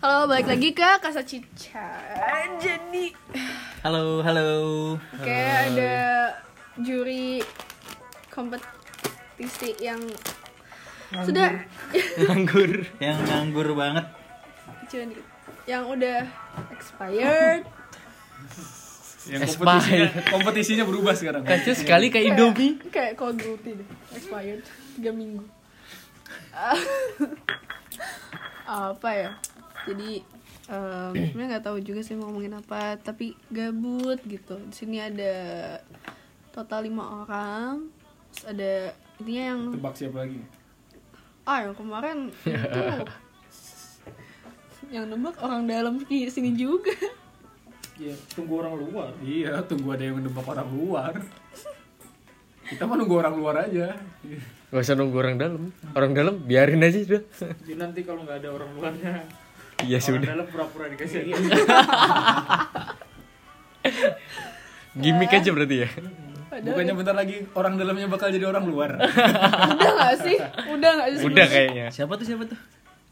Halo, balik lagi ke Kasa Cica. Jadi, Halo, halo. oke ada juri kompetisi yang sudah Nganggur, yang nganggur banget. Dikit. yang udah expired. Yang kompetisinya, kompetisinya berubah sekarang. Kacau sekali kayak Indomie. Kayak Call of Duty deh, expired 3 minggu. Apa ya? Jadi em, sebenarnya nggak tahu juga sih mau ngomongin apa, tapi gabut gitu. Di sini ada total lima orang. Terus ada intinya yang Tebak siapa lagi? ah yang kemarin itu yang nebak orang dalam di sini juga. Iya, tunggu orang luar. Iya, tunggu ada yang mendebak orang luar. Kita mah nunggu orang luar aja. Gak usah nunggu orang dalam. Orang dalam biarin aja sudah. Jadi nanti kalau nggak ada orang luarnya, Iya orang sudah. dalam pura-pura dikasih. Gimik aja berarti ya. Padahal Bukannya bentar lagi orang dalamnya bakal jadi orang luar. udah gak sih? Udah gak sih? Udah kayaknya. Siapa tuh siapa tuh?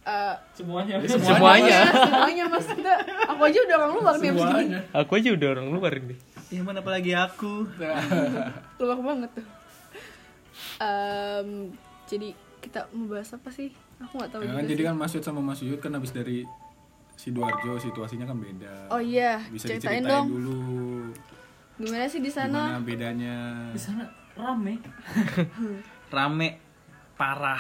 Eh, Semuanya. Semuanya. semuanya mas kita aku aja udah orang luar nih Semuanya. Aku aja udah orang luar ini. Ya mana apalagi aku. luar banget tuh Em, jadi kita mau bahas apa sih aku nggak tahu Ya kan, sih. jadi kan Mas Yud sama Mas Yud kan habis dari Sidoarjo situasinya kan beda. oh iya Bisa ceritain diceritain dong dulu gimana sih di sana gimana bedanya. Di sana rame. Rame parah.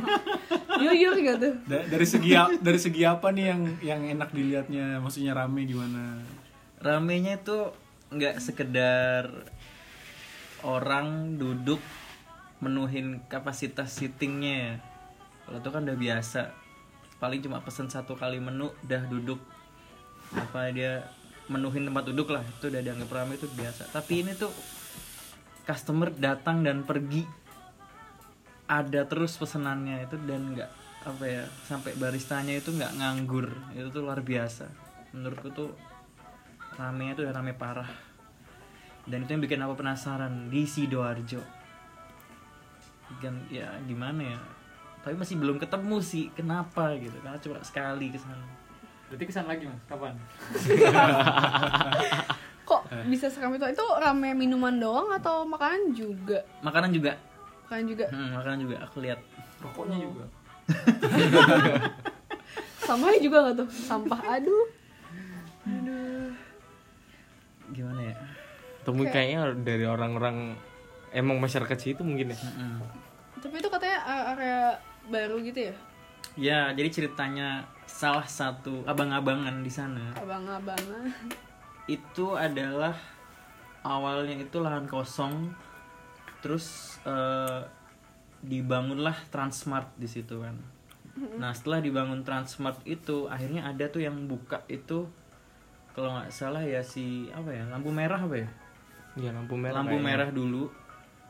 yuk yuk gitu Da- dari segi dari segi apa nih yang yang enak dilihatnya? Maksudnya rame gimana? Ramenya itu nggak sekedar orang duduk menuhin kapasitas seatingnya ya. Kalau itu kan udah biasa. Paling cuma pesen satu kali menu udah duduk apa dia menuhin tempat duduk lah itu udah dianggap ramai itu biasa. Tapi ini tuh customer datang dan pergi ada terus pesenannya itu dan nggak apa ya sampai baristanya itu nggak nganggur itu tuh luar biasa menurutku tuh ramenya tuh udah rame parah dan itu yang bikin aku penasaran di sidoarjo ya gimana ya? Tapi masih belum ketemu sih kenapa gitu? Karena cuma sekali ke sana. Berarti kesan lagi mas. Kapan? kok bisa seram itu itu rame minuman doang atau makanan juga? Makanan juga. Makanan juga? Hmm, makanan juga aku lihat. Rokoknya juga. sama juga nggak tuh? Sampah aduh. Aduh gimana ya? Temu kayaknya dari orang-orang emang masyarakat situ mungkin ya. Mm-mm. tapi itu katanya a- area baru gitu ya ya jadi ceritanya salah satu abang-abangan di sana abang-abangan itu adalah awalnya itu lahan kosong terus eh, dibangunlah Transmart di situ kan nah setelah dibangun Transmart itu akhirnya ada tuh yang buka itu kalau nggak salah ya si apa ya lampu merah apa ya Iya lampu merah. lampu kayaknya. merah dulu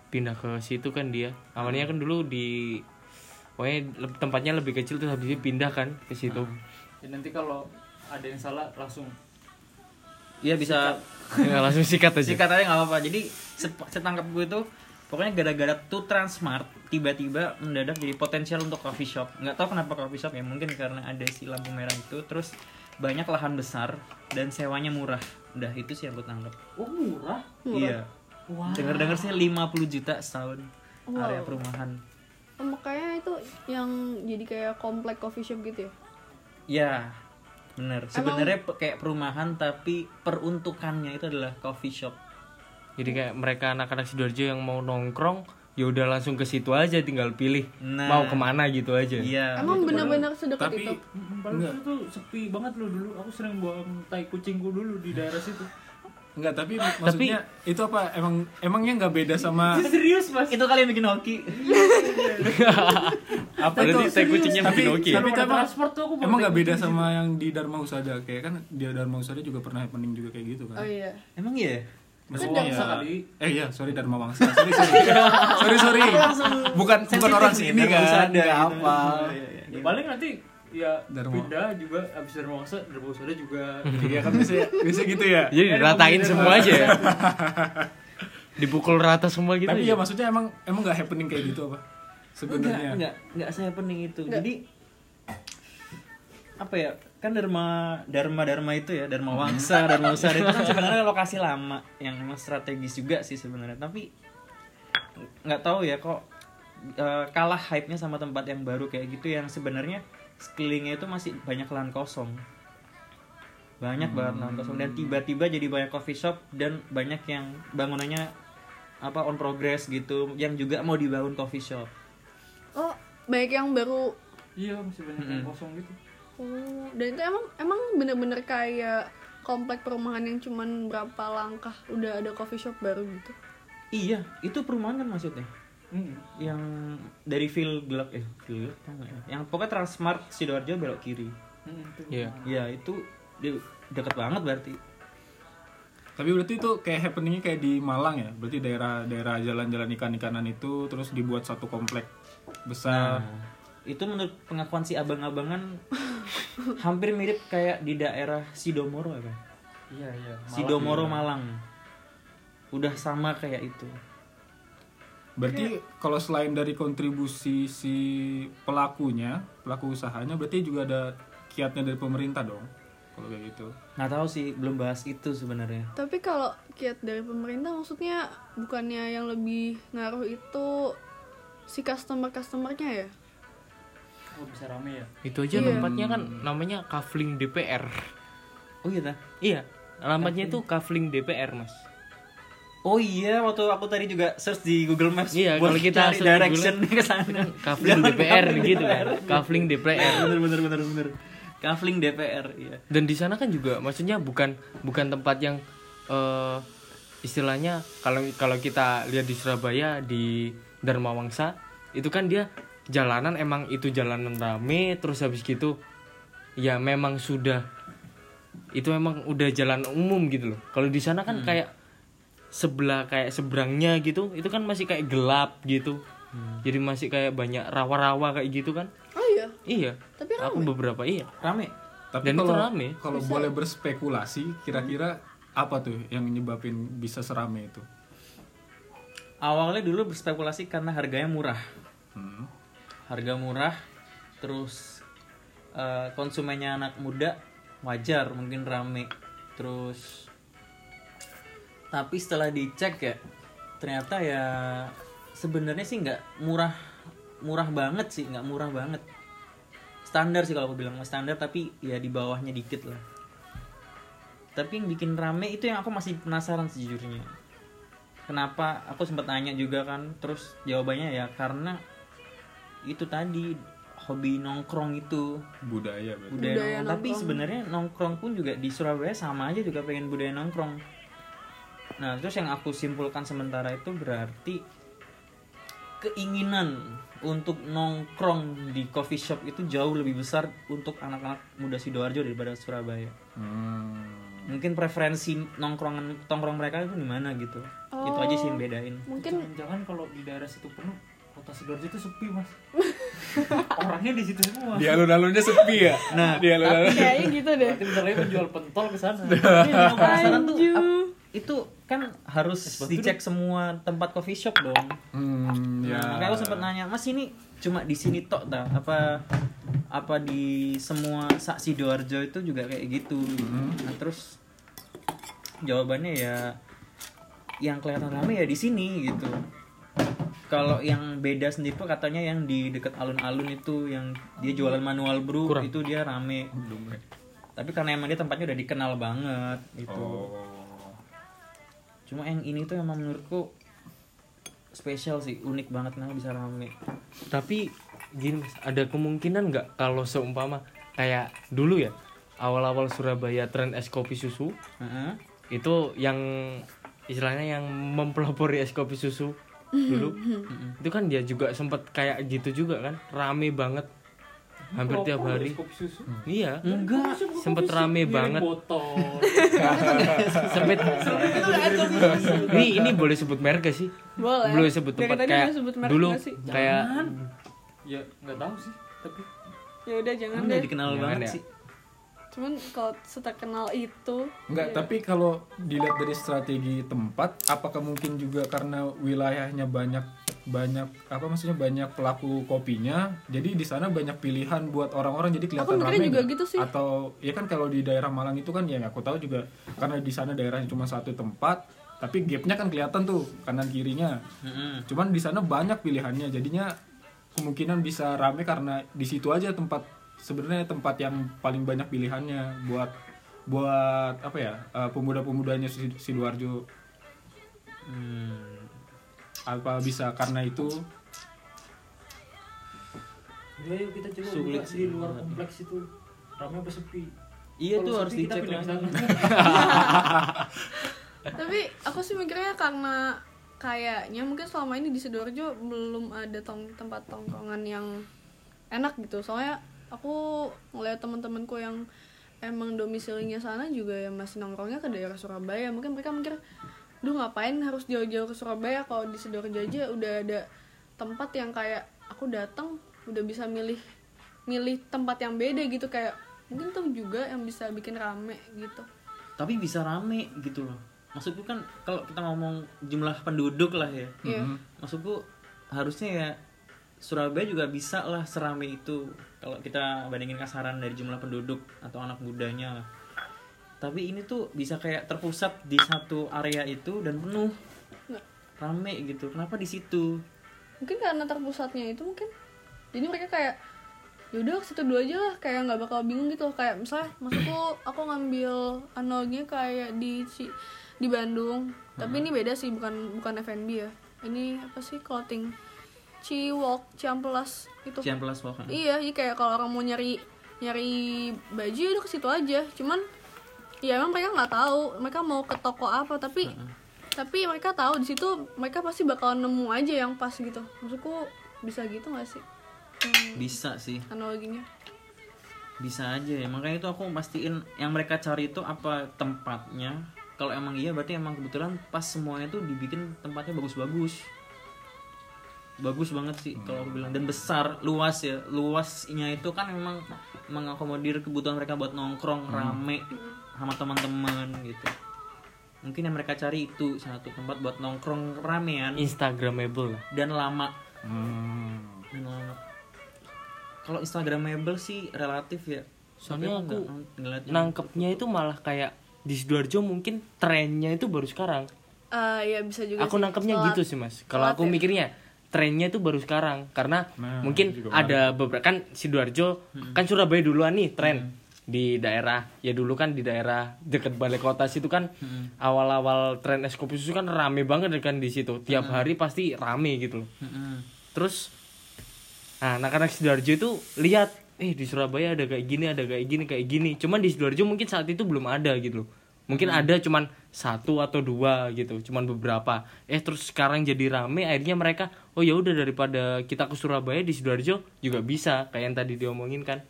Pindah ke situ kan dia. Awalnya kan dulu di Pokoknya tempatnya lebih kecil terus habis itu pindah kan ke situ. Ya, nanti kalau ada yang salah langsung Iya bisa. Ya, langsung sikat aja. sikat aja nggak apa-apa. Jadi setangkap gue tuh pokoknya gara-gara tuh Transmart tiba-tiba mendadak jadi potensial untuk coffee shop. Nggak tahu kenapa coffee shop ya mungkin karena ada si lampu merah itu. Terus banyak lahan besar dan sewanya murah. Udah itu sih yang gue tangkap Oh murah. iya Wah. dengar-dengar sih 50 juta setahun Wow. area perumahan Oh, makanya itu yang jadi kayak komplek coffee shop gitu ya ya bener sebenarnya pe- kayak perumahan tapi peruntukannya itu adalah coffee shop Jadi kayak mereka anak-anak Sidoarjo yang mau nongkrong ya udah langsung ke situ aja tinggal pilih Nah. mau ke mana gitu aja. iya emang bener-bener sedekat Tapi itu Padahal itu sepi banget loh dulu. Aku sering buang tai kucingku dulu di daerah situ. Enggak, tapi maksudnya itu apa? Emang emangnya nggak beda sama Serius mas? itu kali yang bikin hoki apa Berarti itu? tai kucingnya tapi, bikin oke. tapi emang, transport tuh aku emang nggak beda kucing sama yang di Dharma Husada kayak kan di Dharma Husada juga pernah happening juga kayak gitu kan oh iya emang iya Maksudnya Wangsa ya- kali. Eh iya, sorry Dharma Wangsa. Sorry sorry. sorry sorry. Bukan bukan orang sini kan. Nggak apa. Ya, paling nanti ya Dharma. pindah juga abis dari Mawangsa dari Mawangsa juga Iya kan bisa bisa gitu ya. Jadi diratain semua aja ya. Dipukul rata semua gitu. Tapi aja. ya maksudnya emang emang nggak happening kayak gitu apa? Sebenarnya. enggak enggak saya pening itu jadi apa ya kan dharma dharma dharma itu ya dharma wangsa dharma usara itu kan sebenarnya lokasi lama yang emang strategis juga sih sebenarnya tapi nggak tahu ya kok eh, kalah hype nya sama tempat yang baru kayak gitu yang sebenarnya sekelilingnya itu masih banyak lahan kosong. Banyak banget lahan kosong. Dan tiba-tiba jadi banyak coffee shop dan banyak yang bangunannya apa on progress gitu yang juga mau dibangun coffee shop. Oh banyak yang baru iya masih banyak yang kosong gitu. Oh dan itu emang emang bener-bener kayak komplek perumahan yang cuman berapa langkah udah ada coffee shop baru gitu? Iya itu perumahan kan maksudnya Hmm. yang dari feel gelap eh feel gelap tau nggak ya? yang pokoknya Transmart sidoarjo belok kiri Hmm, itu Iya. ya itu de- deket banget berarti Tapi berarti itu kayak happeningnya kayak di Malang ya? Berarti daerah-daerah jalan-jalan ikan-ikanan itu terus dibuat satu komplek besar. Nah, itu menurut pengakuan si abang-abangan hampir mirip kayak di daerah Sidomoro apa iya iya Sidomoro Malang udah sama kayak itu Berarti kalau selain dari kontribusi si pelakunya, pelaku usahanya, berarti juga ada kiatnya dari pemerintah dong. Kalau kayak gitu. nggak tahu sih belum bahas itu sebenarnya tapi kalau kiat dari pemerintah maksudnya bukannya yang lebih ngaruh itu si customer customernya ya oh bisa rame ya Itu aja Iya. tempatnya kan namanya kafling DPR. oh iya? Iya, alamatnya itu kafling DPR, Mas. Oh iya waktu aku tadi juga search di Google Maps Iya, buat kalau kita cari direction ke sana Kafling DPR gitu kan. Kafling DPR. bener bener bener bener kafling DPR iya Dan di sana kan juga maksudnya bukan bukan tempat yang eh, istilahnya kalau kalau kita lihat di Surabaya di Dharma Wangsa itu kan dia jalanan emang itu jalanan rame terus habis gitu ya memang sudah itu memang udah jalan umum gitu loh. Kalau di sana kan kayak sebelah kayak seberangnya gitu itu kan masih kayak gelap gitu. Jadi masih kayak banyak rawa-rawa kayak gitu kan. oh iya Iya. Tapi Aku beberapa iya. rame Tapi Dan itu kalau rame. kalau boleh berspekulasi, kira-kira apa tuh yang nyebabin bisa serame itu? awalnya dulu berspekulasi karena harganya murah Hmm. harga murah terus eh, konsumennya anak muda wajar mungkin rame terus tapi setelah dicek ya ternyata ya sebenarnya sih nggak murah murah banget sih nggak murah banget. Standar sih kalau aku bilang standar tapi ya di bawahnya dikit lah. Tapi yang bikin rame itu yang aku masih penasaran sejujurnya kenapa? Aku sempat nanya juga kan terus jawabannya ya karena itu tadi hobi nongkrong itu. Budaya budaya, Budaya nongkrong. tapi sebenarnya nongkrong pun juga di Surabaya sama aja juga pengen budaya nongkrong nah terus yang aku simpulkan sementara itu berarti keinginan untuk nongkrong di coffee shop itu jauh lebih besar untuk anak-anak muda sidoarjo daripada Surabaya. Hmm. mungkin preferensi nongkrongan tongkrong mereka itu di mana gitu. Itu aja sih yang bedain. Mungkin jangan kalau di daerah situ penuh kota sidoarjo itu sepi mas. Orangnya di situ semua. Di alun-alunnya sepi ya? Nah, di alun-alun. kayaknya gitu deh. Berarti bentar lagi menjual pentol ke sana. Iya, penasaran tuh itu kan harus dicek semua tempat coffee shop dong. Hmm, ya. Nah, makanya aku sempat nanya, "Mas ini cuma di sini tok ta? Apa apa di semua sak Sidoarjo itu juga kayak gitu?" Nah, terus jawabannya ya yang kelihatan rame ya di sini gitu. Kalau yang beda sendiri tuh katanya yang di dekat alun-alun itu yang dia jualan manual brew Kurang. itu dia rame. Tapi karena emang dia tempatnya udah dikenal banget gitu. Oh. Cuma yang ini tuh emang menurutku spesial sih, unik banget kenapa bisa rame. Tapi gini mas, ada kemungkinan nggak kalau seumpama kayak dulu ya awal-awal Surabaya tren es kopi susu Heeh. itu yang istilahnya yang mempelopori es kopi susu dulu itu kan dia juga sempet kayak gitu juga kan rame banget hampir tiap hari. susu. Iya. Enggak. sempet rame banget. sempet ini ini boleh sebut merek gak sih? Boleh. Boleh sebut tempat kayak dulu kayak ya nggak tahu sih tapi. Ya udah jangan deh. dikenal Jangan banget ya. sih. cuman kalau seterkenal itu Enggak, tapi kalau dilihat dari strategi tempat, apakah mungkin juga karena wilayahnya banyak banyak apa maksudnya banyak pelaku kopinya jadi di sana banyak pilihan buat orang-orang jadi kelihatan Aku juga nggak? gitu sih. atau ya kan kalau di daerah Malang itu kan ya aku tahu juga karena di sana daerahnya cuma satu tempat tapi gapnya kan kelihatan tuh kanan kirinya cuman di sana banyak pilihannya jadinya kemungkinan bisa rame karena di situ aja tempat sebenarnya tempat yang paling banyak pilihannya buat buat apa ya eh, pemuda-pemudanya Sid- sidoarjo Hmm. Apa bisa karena itu Ya, yuk kita coba Sulit buka di luar kompleks itu. Ramai apa sepi? Iya Kalau tuh harus kita dicek pindah ke lagi. sana. tapi aku sih mikirnya karena kayaknya mungkin selama ini di sidoarjo belum ada tong tempat tongkrongan yang enak gitu soalnya aku ngeliat teman-temanku yang emang domisilinya sana juga yang masih nongkrongnya ke daerah Surabaya mungkin mereka mikir duh ngapain harus jauh-jauh ke Surabaya kalau di sidoarjo aja udah ada tempat yang kayak aku datang udah bisa milih milih tempat yang beda gitu kayak mungkin tuh juga yang bisa bikin rame gitu Tapi bisa rame gitu loh. Maksudku kan kalau kita ngomong jumlah penduduk lah ya. Iya. Maksudku harusnya ya Surabaya juga bisa lah serame itu kalau kita bandingin kasaran dari jumlah penduduk atau anak mudanya lah. Tapi ini tuh bisa kayak terpusat di satu area itu dan penuh. Nggak. rame gitu. Kenapa di situ? mungkin karena terpusatnya itu mungkin. Jadi mereka kayak yaudah ke situ dulu aja lah. Kayak nggak bakal bingung gitu kayak misalnya maksudku aku ngambil analoginya kayak di di Bandung. Tapi ini beda sih bukan bukan F&B ya. Ini apa sih clothing? Ciwok Ciamplas itu Cian Plus Walk, iya iya kayak kalau orang mau nyari nyari baju ya udah ke situ aja. Cuman ya emang mereka nggak tahu. Mereka mau ke toko apa tapi tapi mereka tahu di situ mereka pasti bakal nemu aja yang pas gitu. Maksudku bisa gitu nggak sih? Hmm, Bisa sih. analoginya. Bisa aja ya. Makanya itu aku pastiin yang mereka cari itu apa tempatnya. Kalau emang iya berarti emang kebetulan pas semuanya tuh dibikin tempatnya bagus-bagus. Bagus banget sih kalau aku bilang. Dan besar luas ya. Luasnya itu kan memang mengakomodir kebutuhan mereka buat nongkrong rame sama teman-teman gitu. Mungkin yang mereka cari itu satu tempat buat nongkrong ramean. Instagramable. Lah. dan lama. Hmm, dan lama. Kalau instagramable sih relatif ya. Soalnya Tapi aku Nangkepnya itu malah kayak di Sidoarjo mungkin trennya itu baru sekarang. Eh, ya bisa juga Aku sih. nangkepnya Telat- gitu sih mas. Kalau aku ya. mikirnya trennya itu baru sekarang. Karena Nah, mungkin ada beberapa kan Sidoarjo kan Surabaya duluan nih tren di daerah ya dulu kan di daerah dekat balai kota situ kan awal-awal tren es kopi susu kan rame banget kan di situ. Tiap hari pasti rame gitu loh. Mm-mm. terus nah anak-anak sidoarjo itu lihat eh di Surabaya ada kayak gini ada kayak gini kayak gini. Cuman di sidoarjo mungkin saat itu belum ada gitu loh. Mungkin ada cuman satu atau dua gitu cuman beberapa. Eh terus sekarang jadi rame akhirnya mereka oh ya udah daripada kita ke Surabaya di sidoarjo juga bisa kayak yang tadi diomongin kan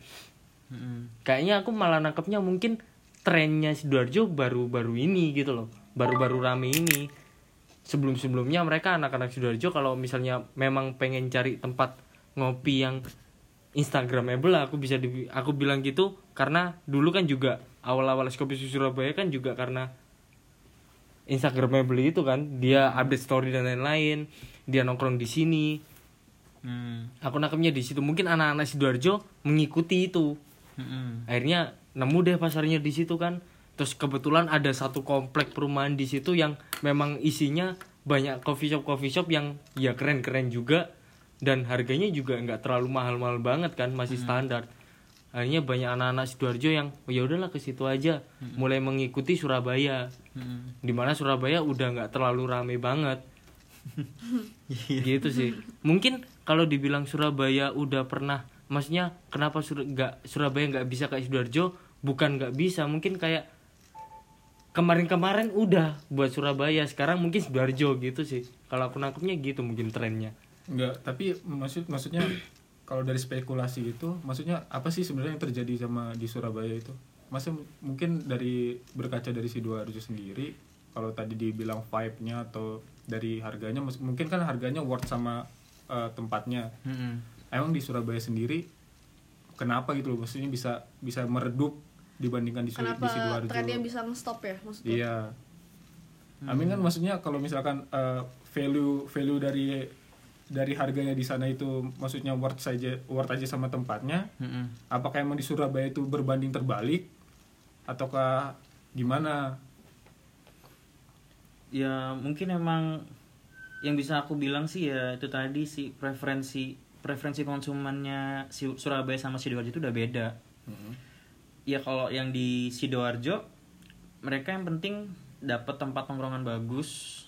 Kayaknya aku malah nangkepnya mungkin trennya sidoarjo baru-baru ini gitu loh. Baru-baru rame ini. Sebelum-sebelumnya mereka anak-anak sidoarjo kalau misalnya memang pengen cari tempat ngopi yang instagramable lah, aku bisa di- aku bilang gitu. Karena dulu kan juga awal-awal es kopi susu Surabaya kan juga karena instagramable itu kan. Dia update story dan lain-lain. Dia nongkrong di sini. Mm. aku nangkepnya di situ. Mungkin anak-anak sidoarjo mengikuti itu Mm-mm. akhirnya nemu deh pasarnya di situ kan. Terus kebetulan ada satu komplek perumahan di situ yang memang isinya banyak coffee shop coffee shop yang ya keren keren juga. Dan harganya juga nggak terlalu mahal mahal banget kan masih standar. Akhirnya banyak anak-anak sidoarjo yang oh ya udahlah ke situ aja. Mulai mengikuti Surabaya. Mm-mm. di mana Surabaya udah nggak terlalu rame banget. Gitu sih. Mungkin kalau dibilang Surabaya udah pernah maksudnya kenapa Sur nggak Surabaya nggak bisa kayak sidoarjo bukan nggak bisa mungkin kayak kemarin-kemarin udah buat Surabaya sekarang mungkin sidoarjo gitu sih kalau aku nangkepnya gitu mungkin trennya Enggak, tapi maksud maksudnya kalau dari spekulasi itu, maksudnya apa sih sebenarnya yang terjadi sama di Surabaya itu? Masa m- mungkin dari berkaca dari sidoarjo sendiri, kalau tadi dibilang vibe-nya atau dari harganya, mungkin kan harganya worth sama eh, tempatnya. Mm-mm. Emang di Surabaya sendiri, kenapa gitu loh? Maksudnya bisa bisa meredup dibandingkan di, Su- kenapa di sidoarjo? trennya bisa nge-stop ya maksudnya Iya. Amin kan maksudnya kalau misalkan eh, value value dari dari harganya di sana itu maksudnya worth saja worth aja sama tempatnya Mm-mm. apakah emang di Surabaya itu berbanding terbalik ataukah gimana ya mungkin emang yang bisa aku bilang sih ya itu tadi sih preferensi preferensi konsumennya si Surabaya sama sidoarjo itu udah beda. Ya kalau yang di sidoarjo mereka yang penting dapat tempat nongkrongan bagus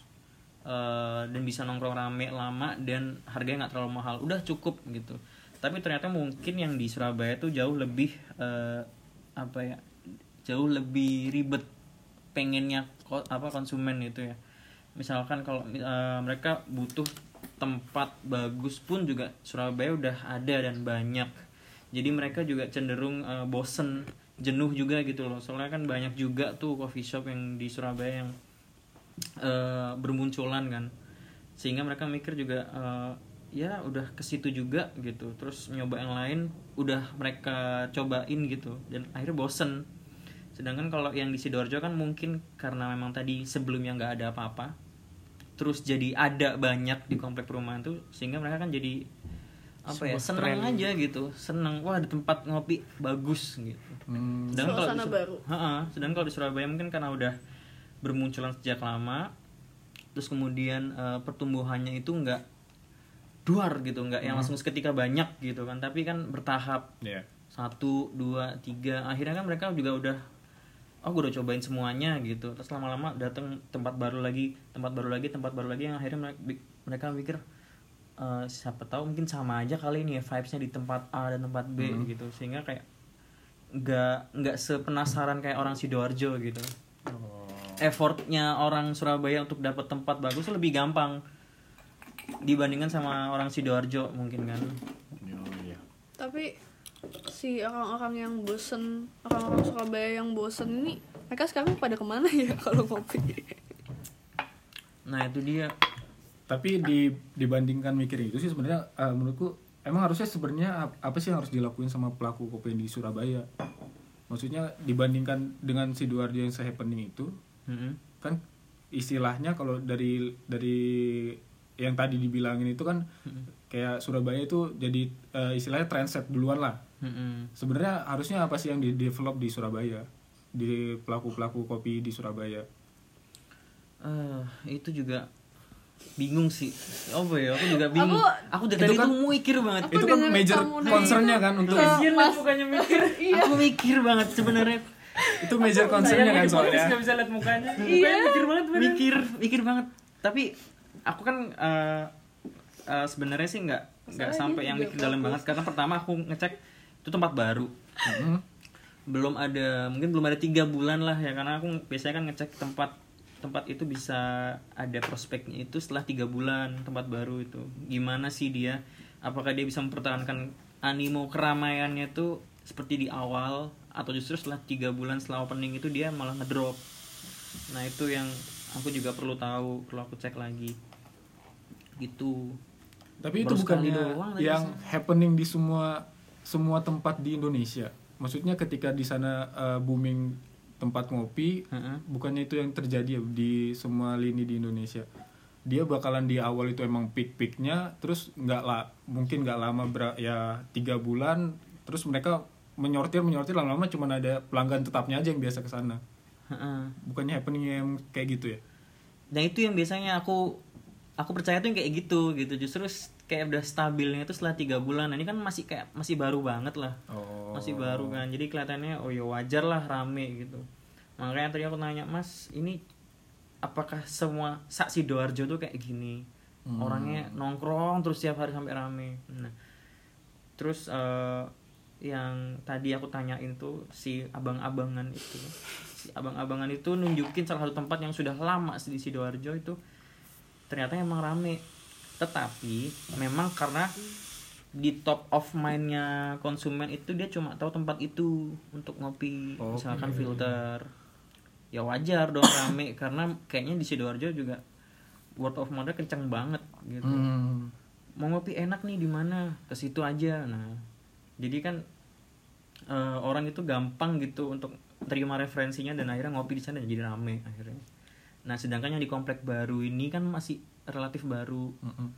eh, dan bisa nongkrong rame lama dan harganya nggak terlalu mahal. Udah cukup gitu. Tapi ternyata mungkin yang di Surabaya tuh jauh lebih eh, apa ya jauh lebih ribet pengennya ko- apa konsumen itu ya. Misalkan kalau eh, mereka butuh tempat bagus pun juga Surabaya udah ada dan banyak. Jadi mereka juga cenderung eh, bosen jenuh juga gitu loh. Soalnya kan banyak juga tuh coffee shop yang di Surabaya yang eh, bermunculan kan. Sehingga mereka mikir juga eh, ya udah ke situ juga gitu. Terus nyoba yang lain udah mereka cobain gitu. Dan akhirnya bosen. Sedangkan kalau yang di sidoarjo kan mungkin karena memang tadi sebelumnya nggak ada apa-apa terus jadi ada banyak di komplek perumahan tuh sehingga mereka kan jadi apa ya seneng aja gitu. seneng wah ada tempat ngopi bagus gitu. Hmm, sedangkan kalau di. Ha-ha, sedangkan kalau di Surabaya mungkin karena udah bermunculan sejak lama terus kemudian eh, pertumbuhannya itu nggak duar gitu nggak yang langsung seketika banyak gitu kan. Tapi kan bertahap. Ya satu dua tiga akhirnya kan mereka juga udah oh gue udah cobain semuanya gitu. Terus lama-lama datang tempat baru lagi tempat baru lagi tempat baru lagi yang akhirnya mereka, mereka mikir eh, siapa tahu mungkin sama aja kali ini ya vibesnya di tempat A dan tempat B gitu. Sehingga kayak nggak nggak sepenasaran kayak orang sidoarjo gitu. Effortnya orang Surabaya untuk dapat tempat bagus lebih gampang dibandingkan sama orang sidoarjo mungkin kan. Oh, iya. tapi si orang-orang yang bosen orang-orang Surabaya yang bosen ini mereka sekarang pada ke mana ya kalau ngopi? Nah itu dia. Tapi di dibandingkan mikirin itu sih sebenarnya eh, menurutku emang harusnya sebenarnya ap- apa sih yang harus dilakuin sama pelaku kopi di Surabaya? Maksudnya dibandingkan dengan sidoarjo yang se-happening itu Mm-mm. kan istilahnya kalau dari dari yang tadi dibilangin itu kan kayak Surabaya itu jadi eh, istilahnya trendset duluan lah. Mm-mm. sebenarnya harusnya apa sih yang di develop di Surabaya? Di pelaku pelaku kopi di Surabaya? Eh, itu juga bingung sih. Apa ya? Aku juga bingung. Aku- aku dari Itu tadi kan- tuh mikir banget. itu kan major concernnya itu kan untuk Kasian lah Mas- bukannya mikir. aku mikir banget sebenarnya. Itu major concernnya kan soalnya. nggak bisa lihat mukanya. Iya. Mukanya mikir banget bener. mikir mikir banget. Tapi aku kan eh, eh, sebenarnya sih nggak nggak sampai yang mikir dalam banget. Karena pertama aku ngecek itu tempat baru. Mhm. belum ada mungkin belum ada tiga bulan lah ya. Karena aku biasanya kan ngecek tempat tempat itu bisa ada prospeknya itu setelah tiga bulan tempat baru itu. Gimana sih dia? Apakah dia bisa mempertahankan animo keramaiannya tuh seperti di awal atau justru setelah tiga bulan setelah opening itu dia malah ngedrop? Nah itu yang aku juga perlu tahu perlu aku cek lagi. Gitu tapi itu Baru bukannya doang yang sih. happening di semua semua tempat di Indonesia maksudnya ketika di sana eh, booming tempat ngopi Heeh. bukannya itu yang terjadi ya di semua lini di Indonesia dia bakalan di awal itu emang peak peaknya terus nggak lah mungkin nggak lama ber- ya tiga bulan terus mereka menyortir menyortir lama-lama cuma ada pelanggan tetapnya aja yang biasa ke sana Heeh. bukannya happening yang kayak gitu ya Nah itu yang biasanya aku aku percaya tuh yang kayak gitu gitu justru kayak udah stabilnya itu setelah tiga bulan. Nah, ini kan masih kayak masih baru banget lah, oh masih baru kan. Jadi kelihatannya oh ya wajar lah rame gitu. Makanya tadi aku nanya mas ini apakah semua saksi doarjo tuh kayak gini orangnya nongkrong terus tiap hari sampai rame. Nah terus eh, yang tadi aku tanyain tuh si abang-abangan itu si abang-abangan itu nunjukin salah satu tempat yang sudah lama di sidoarjo itu ternyata emang rame. Tetapi memang karena di top of mindnya konsumen itu dia cuma tahu tempat itu untuk ngopi Oke. misalkan filter. Ya wajar dong rame karena kayaknya di sidoarjo juga word of mouth kenceng banget gitu. Hmm. mau ngopi enak nih di mana? Ke situ aja. Nah jadi kan eh, orang itu gampang gitu untuk terima referensinya dan akhirnya ngopi di sana jadi rame akhirnya nah sedangkan yang di komplek baru ini kan masih relatif baru Mm-mm.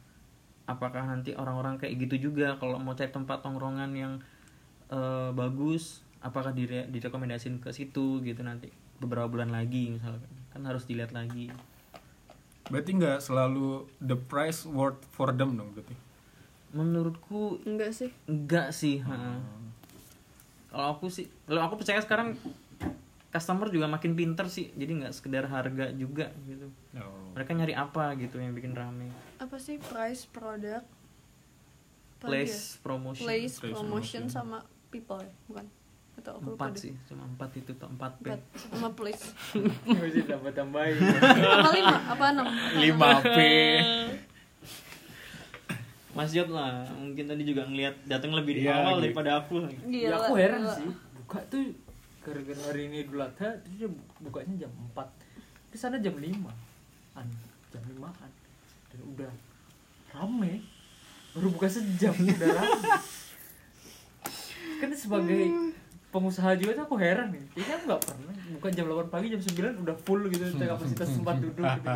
apakah nanti orang-orang kayak gitu juga kalau mau cari tempat tongkrongan yang eh, bagus apakah dire direkomendasiin ke situ gitu nanti beberapa bulan lagi misalkan kan harus dilihat lagi Berarti nggak selalu the price worth for them dong berarti. menurutku enggak sih enggak sih ha. kalau aku sih kalau aku percaya sekarang customer juga makin pinter sih jadi nggak sekedar harga juga gitu Oh. mereka nyari apa gitu yang bikin rame apa sih price product Apa lagi ya? place promotion place Place promotion promotion. sama people ya bukan atau aku lupa empat sih cuma empat itu tuh empat p empat sama place Masih tambah tambahin. apa lima apa enam enam? p Mas Jod lah mungkin tadi juga ngelihat datang lebih di Iya, awal gitu. daripada aku Gila, ya aku heran gila. sih. Buka tuh gara-gara hari ini Idul Adha terus dia bukanya jam 4. Di sana jam 5. An, jam 5-an. Dan udah rame. Baru buka sejam udah rame. Kan sebagai pengusaha juga tuh aku heran nih. Ini kan nggak pernah buka jam 8 pagi jam 9 udah full gitu kapasitas tempat duduk gitu.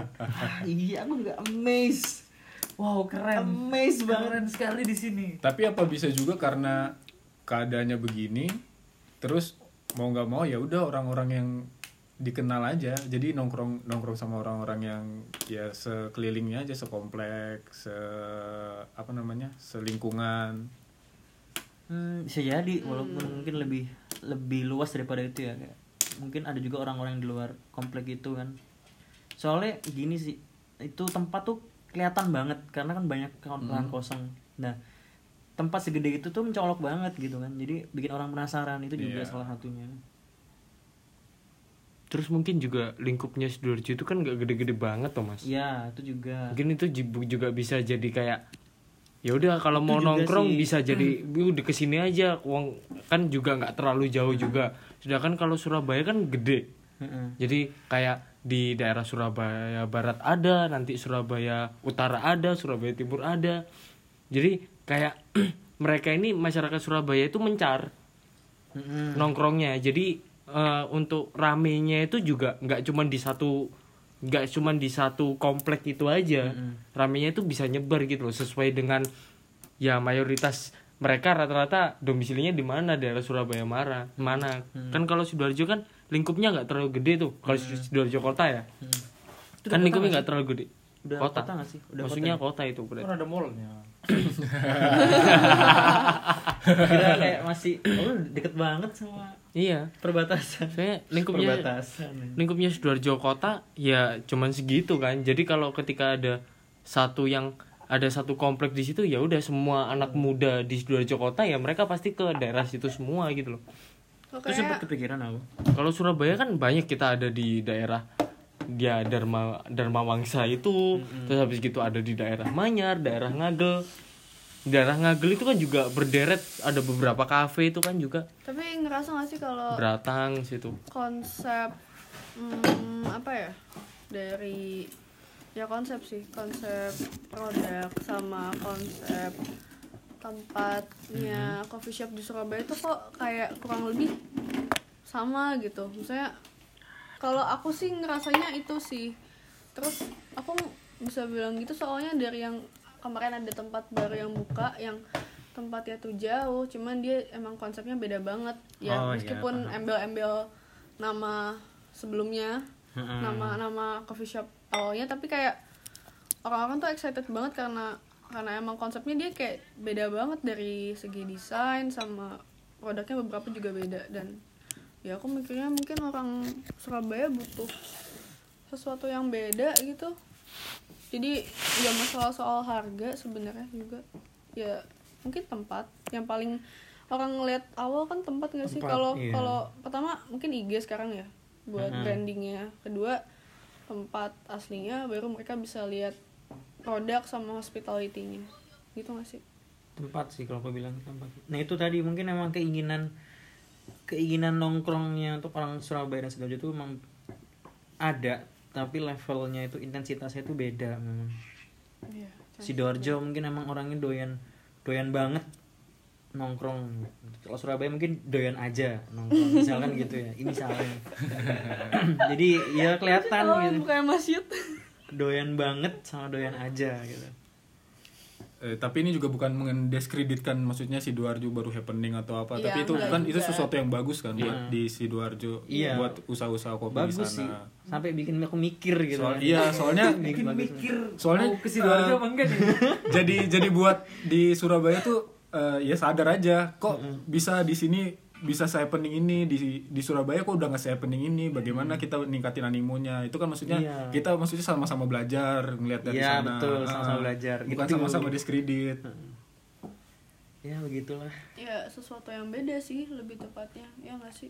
iya aku juga amazed Wow, keren. amazed banget Keren sekali di sini. Tapi apa bisa juga karena keadaannya begini, terus mau nggak mau ya udah orang-orang yang dikenal aja. Jadi nongkrong nongkrong sama orang-orang yang ya sekelilingnya aja, sekomplek, se apa namanya, selingkungan. Hmm, bisa jadi walaupun mungkin lebih lebih luas daripada itu ya kayak mungkin ada juga orang-orang yang di luar komplek itu kan soalnya gini sih itu tempat tuh kelihatan banget karena kan banyak lahan kosong nah tempat segede itu tuh mencolok banget gitu kan jadi bikin orang penasaran itu juga Iya. salah satunya Terus mungkin juga lingkupnya Sidoarjo itu kan gak gede-gede banget tuh mas. ya itu juga Mungkin itu juga bisa jadi kayak ya udah kalau mau nongkrong sih. bisa jadi udah ke sini aja uang kan juga nggak terlalu jauh juga sedangkan kalau Surabaya kan gede Heeh. jadi kayak di daerah Surabaya Barat ada nanti Surabaya Utara ada Surabaya Timur ada jadi kayak mereka ini masyarakat Surabaya itu mencar Heeh. nongkrongnya. Jadi eh, untuk ramenya itu juga nggak cuma di satu nggak cuma di satu komplek itu aja. Ramenya itu bisa nyebar gitu loh sesuai dengan ya mayoritas mereka rata-rata domisilinya di mana? Daerah Surabaya Mara mana? Kan kalau sidoarjo kan lingkupnya nggak terlalu gede tuh kalau sidoarjo kota ya. Itu kan lingkupnya kota nggak terlalu gede. Udah kota, kota nggak sih? Udah maksudnya kota, itu berarti Kan ada mallnya. Kira kayak masih oh deket banget sama iya. perbatasan. Saya lingkupnya perbatasan lingkupnya Sidoarjo kota ya cuman segitu kan. Jadi kalau ketika ada satu yang ada satu komplek di situ ya udah semua anak muda di Sidoarjo kota ya mereka pasti ke daerah situ semua gitu loh. Kok terus kayak sempet kepikiran aku kalau Surabaya kan banyak kita ada di daerah dia Dharma Dharma Wangsa itu. Terus habis gitu ada di daerah Manyar daerah Ngagel. Daerah Ngagel itu kan juga berderet ada beberapa kafe itu kan juga. Tapi ngerasa gak sih kalau Beratang situ. konsep hmm, apa ya dari ya konsep sih konsep produk sama konsep tempatnya coffee shop di Surabaya itu kok kayak kurang lebih sama gitu. Misalnya kalau aku sih ngerasanya itu sih. Terus aku bisa bilang gitu soalnya dari yang kemarin ada tempat baru yang buka yang tempatnya tuh jauh cuman dia emang konsepnya beda banget. Ya Oh, iya, meskipun embel-embel nama sebelumnya Mm-mm. nama nama coffee shop awalnya tapi kayak orang-orang tuh excited banget karena karena emang konsepnya dia kayak beda banget dari segi desain sama produknya beberapa juga beda dan ya aku mikirnya mungkin orang Surabaya butuh sesuatu yang beda gitu. Jadi nggak masalah soal harga sebenarnya juga. Ya mungkin tempat. Yang paling orang ngeliat awal kan tempat nggak sih? Kalau iya. kalau pertama mungkin IG sekarang ya buat Mhm. brandingnya. Kedua tempat aslinya baru mereka bisa lihat produk sama hospitality-nya. Gitu gak sih? Tempat sih kalau aku bilang tempat. Nah itu tadi mungkin emang keinginan keinginan nongkrongnya untuk orang Surabaya dan Sidoarjo itu memang ada tapi levelnya itu intensitasnya itu beda memang. Iya Sidoarjo mungkin emang orangnya doyan doyan banget nongkrong. Kalau Surabaya mungkin doyan aja nongkrong misalkan gitu ya ini salahnya jadi ya kelihatan oh, gitu. bukan doyan banget sama doyan aja gitu Eh, tapi ini juga bukan mendiskreditkan maksudnya Sidoarjo baru happening atau apa. Iya, tapi itu kan itu sesuatu yang bagus kan buat di Sidoarjo Iya. buat usaha-usaha kopi bagus di sih. Sana sampai bikin aku mikir gitu Soal- kan. iya soalnya Bikin mikir. Soalnya, mau ke sidoarjo eh, apa enggak nih? jadi jadi buat di Surabaya tuh eh, ya sadar aja kok bisa di sini bisa se happening ini di di Surabaya kok udah nggak se happening ini bagaimana kita ningkatin animonya? Itu kan maksudnya Iya. kita maksudnya sama-sama belajar ngelihat dari Iya, sana. betul, Ah, sama-sama belajar. bukan Gitu. sama-sama diskredit. Ya begitulah. Ya sesuatu yang beda sih lebih tepatnya. Ya nggak sih?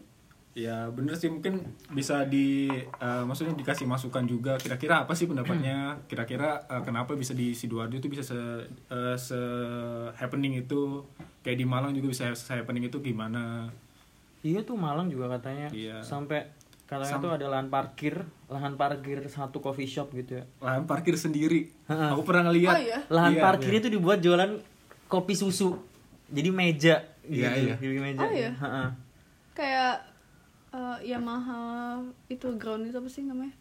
Ya bener sih. Mungkin bisa di eh, maksudnya dikasih masukan juga. Kira-kira apa sih pendapatnya? Kira-kira eh, kenapa bisa di sidoarjo itu bisa se, eh, se happening itu? Kayak di Malang juga bisa se happening itu gimana iya tuh Malang juga katanya Iya. sampai katanya Sam- tuh ada lahan parkir lahan parkir satu coffee shop gitu ya lahan parkir sendiri aku pernah ngeliat Oh, iya? lahan Iya, parkir iya. itu dibuat jualan kopi susu jadi meja gitu Iya, iya. jadi meja Oh, iya? Ha-ha. kayak eh, Yamaha itu ground itu apa sih namanya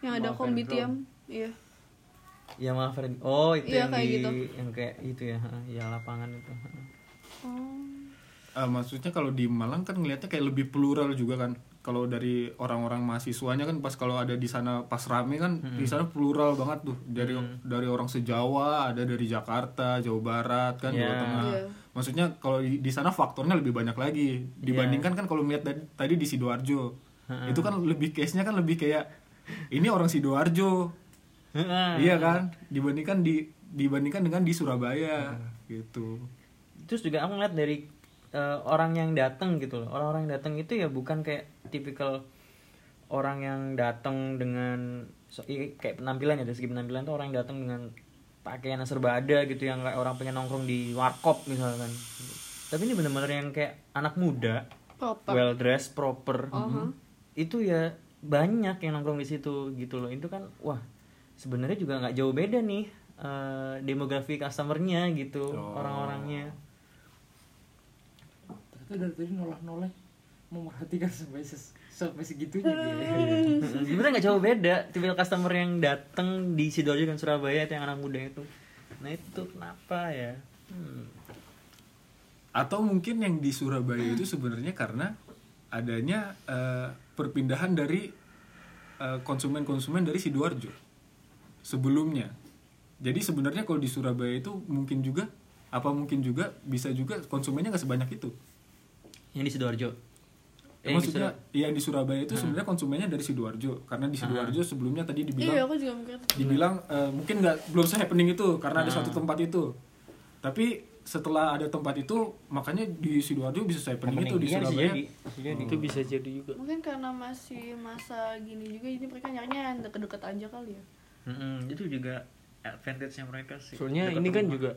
yang ada Yamaha kombi Fairground. tiam iya ya maaf Fred. oh itu Iya, yang kayak di gitu. yang kayak itu ya ya lapangan itu oh Eh, maksudnya kalau di Malang kan ngelihatnya kayak lebih plural juga kan. Kalau dari orang-orang mahasiswanya kan pas kalau ada di sana pas rame kan di sana plural banget tuh. Dari dari orang sejawa ada dari Jakarta Jawa Barat kan Jawa Iya. Tengah. Iya. maksudnya kalau di, di sana faktornya lebih banyak lagi dibandingkan kan kalau melihat tadi, tadi di sidoarjo. Itu kan lebih case nya kan lebih kayak ini orang sidoarjo. Ha-ha. iya kan? Dibandingkan di dibandingkan dengan di Surabaya gitu. Terus juga aku ngeliat dari eh, orang yang datang gitu loh. Orang-orang yang datang itu ya bukan kayak tipikal orang yang datang dengan so- i- kayak penampilan ya dari segi penampilan tuh orang yang datang dengan pakaian yang serba ada gitu yang kayak orang pengen nongkrong di warkop misalkan. Tapi ini bener-bener yang kayak anak muda proper. well dressed proper. Uh-huh. itu ya banyak yang nongkrong di situ gitu loh. Itu kan wah sebenarnya juga nggak jauh beda nih eh, demografi customernya gitu orang-orangnya ternyata dari tadi nolak nolak memperhatikan sampai ses- sampai segitunya gitu. Sebenarnya nggak jauh beda tipikal customer yang datang di sidoarjo dan surabaya itu yang anak muda itu nah itu kenapa ya Hmm. atau mungkin yang di Surabaya itu sebenarnya karena adanya eh, perpindahan dari eh, konsumen-konsumen dari sidoarjo sebelumnya jadi sebenarnya kalau di Surabaya itu mungkin juga apa mungkin juga bisa juga konsumennya nggak sebanyak itu yang di sidoarjo. Eh, maksudnya yang di Surabaya itu sebenarnya konsumennya dari sidoarjo. Karena di sidoarjo sebelumnya tadi dibilang iya aku juga mikir. dibilang eh, mungkin nggak belum se happening itu karena ada satu tempat itu. Tapi setelah ada tempat itu makanya di sidoarjo bisa se happening, itu di Iya, bisa Surabaya. jadi. Bisa jadi. itu bisa jadi juga. Mungkin karena masih masa gini juga jadi mereka nyarinya yang deket-deket aja kali ya. Mm-mm, itu juga advantage-nya mereka sih. Soalnya Dekat ini kan rumah. juga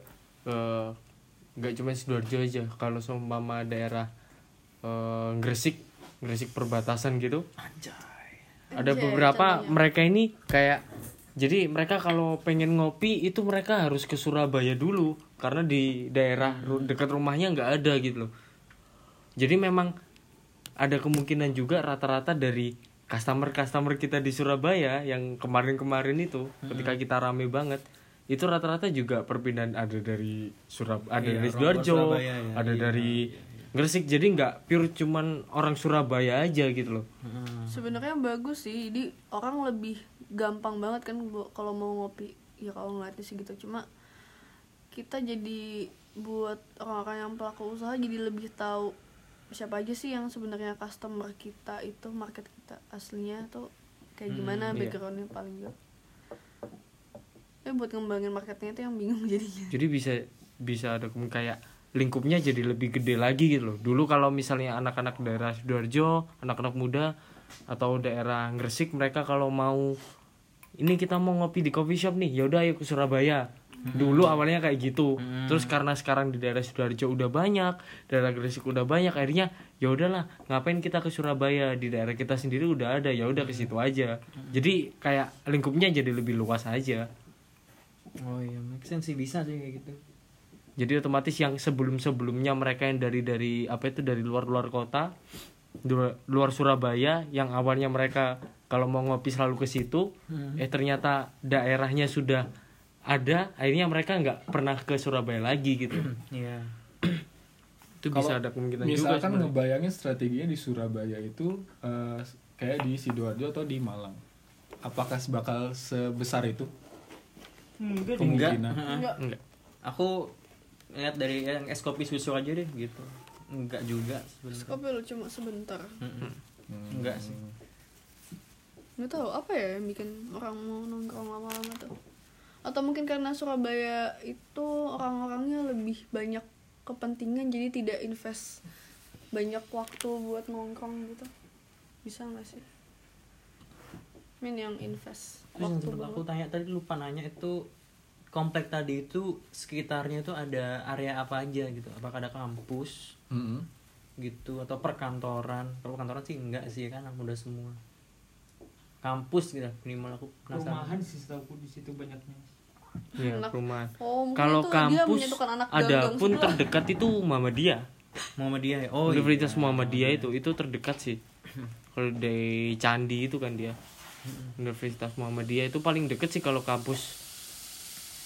eh, nggak cuma sidoarjo aja. Kalau seumpama daerah eh, Gresik Gresik perbatasan gitu Anjay. ada Anjay, beberapa contohnya. mereka ini kayak jadi mereka kalau pengen ngopi itu mereka harus ke Surabaya dulu karena di daerah ru- dekat rumahnya nggak ada gitu loh jadi memang ada kemungkinan juga rata-rata dari customer customer kita di Surabaya yang kemarin-kemarin itu ketika kita rame banget itu rata-rata juga perpindahan ada dari Surab ada Iya, dari Sidoarjo Surabaya ya, ada iya. dari Gresik jadi nggak pure cuman orang Surabaya aja gitu loh. Mm. sebenarnya bagus sih jadi orang lebih gampang banget kan kalau mau ngopi. Ya kalau ngeliatnya sih gitu. Cuma kita jadi buat orang-orang yang pelaku usaha jadi lebih tahu siapa aja sih yang sebenarnya customer kita itu market kita aslinya tuh kayak gimana iya. backgroundnya paling gak ya buat ngembangin marketnya itu yang bingung jadinya. Jadi bisa bisa ada kemungkinan kayak lingkupnya jadi lebih gede lagi gitu loh. Dulu kalau misalnya anak-anak daerah sidoarjo anak-anak muda atau daerah Gresik mereka kalau mau ini kita mau ngopi di coffee shop nih yaudah ayo ke Surabaya. Dulu awalnya kayak gitu. Terus karena sekarang di daerah sidoarjo udah banyak daerah Gresik udah banyak akhirnya ya udahlah ngapain kita ke Surabaya? Di daerah kita sendiri udah ada ya udah ke situ aja. Jadi kayak lingkupnya jadi lebih luas aja. Oh iya make sense sih bisa sih kayak gitu jadi otomatis yang sebelum sebelumnya mereka yang dari dari apa itu dari luar luar kota luar, luar Surabaya yang awalnya mereka kalau mau ngopi selalu ke situ eh ternyata daerahnya sudah ada akhirnya mereka nggak pernah ke Surabaya lagi gitu Iya. itu Kalau bisa ada kemungkinan juga Misalkan ngebayangin strateginya di Surabaya itu eh, kayak di sidoarjo atau di Malang. Apakah bakal sebesar itu Enggak. kemungkinan? Enggak. enggak Aku lihat dari yang es kopi susu aja deh gitu. Enggak juga sebenarnya. Kopi lu cuma sebentar. Mm-mm. Hmm. Enggak sih. Nggak tahu apa ya yang bikin orang mau nongkrong lama-lama tuh. Atau mungkin karena Surabaya itu orang-orangnya lebih banyak kepentingan jadi tidak invest banyak waktu buat nongkrong gitu. Bisa nggak sih? Min yang invest Terus yang waktu sempat aku tanya tadi lupa nanya itu komplek tadi itu sekitarnya itu ada area apa aja gitu? Apakah ada kampus Mm-mm. gitu atau perkantoran? Kalau perkantoran sih enggak sih kan udah semua. Kampus gitu minimal aku Perumahan penasaran. sih setahu di situ banyaknya. ya Anak- perumahan Oh, kalau kampus anak ada pun sebelah. terdekat itu Muhammadiyah Muhammadiyah ya? Oh Universitas iya. Muhammadiyah itu itu terdekat sih kalau dari Candi itu kan dia Universitas Muhammadiyah itu paling deket sih kalau kampus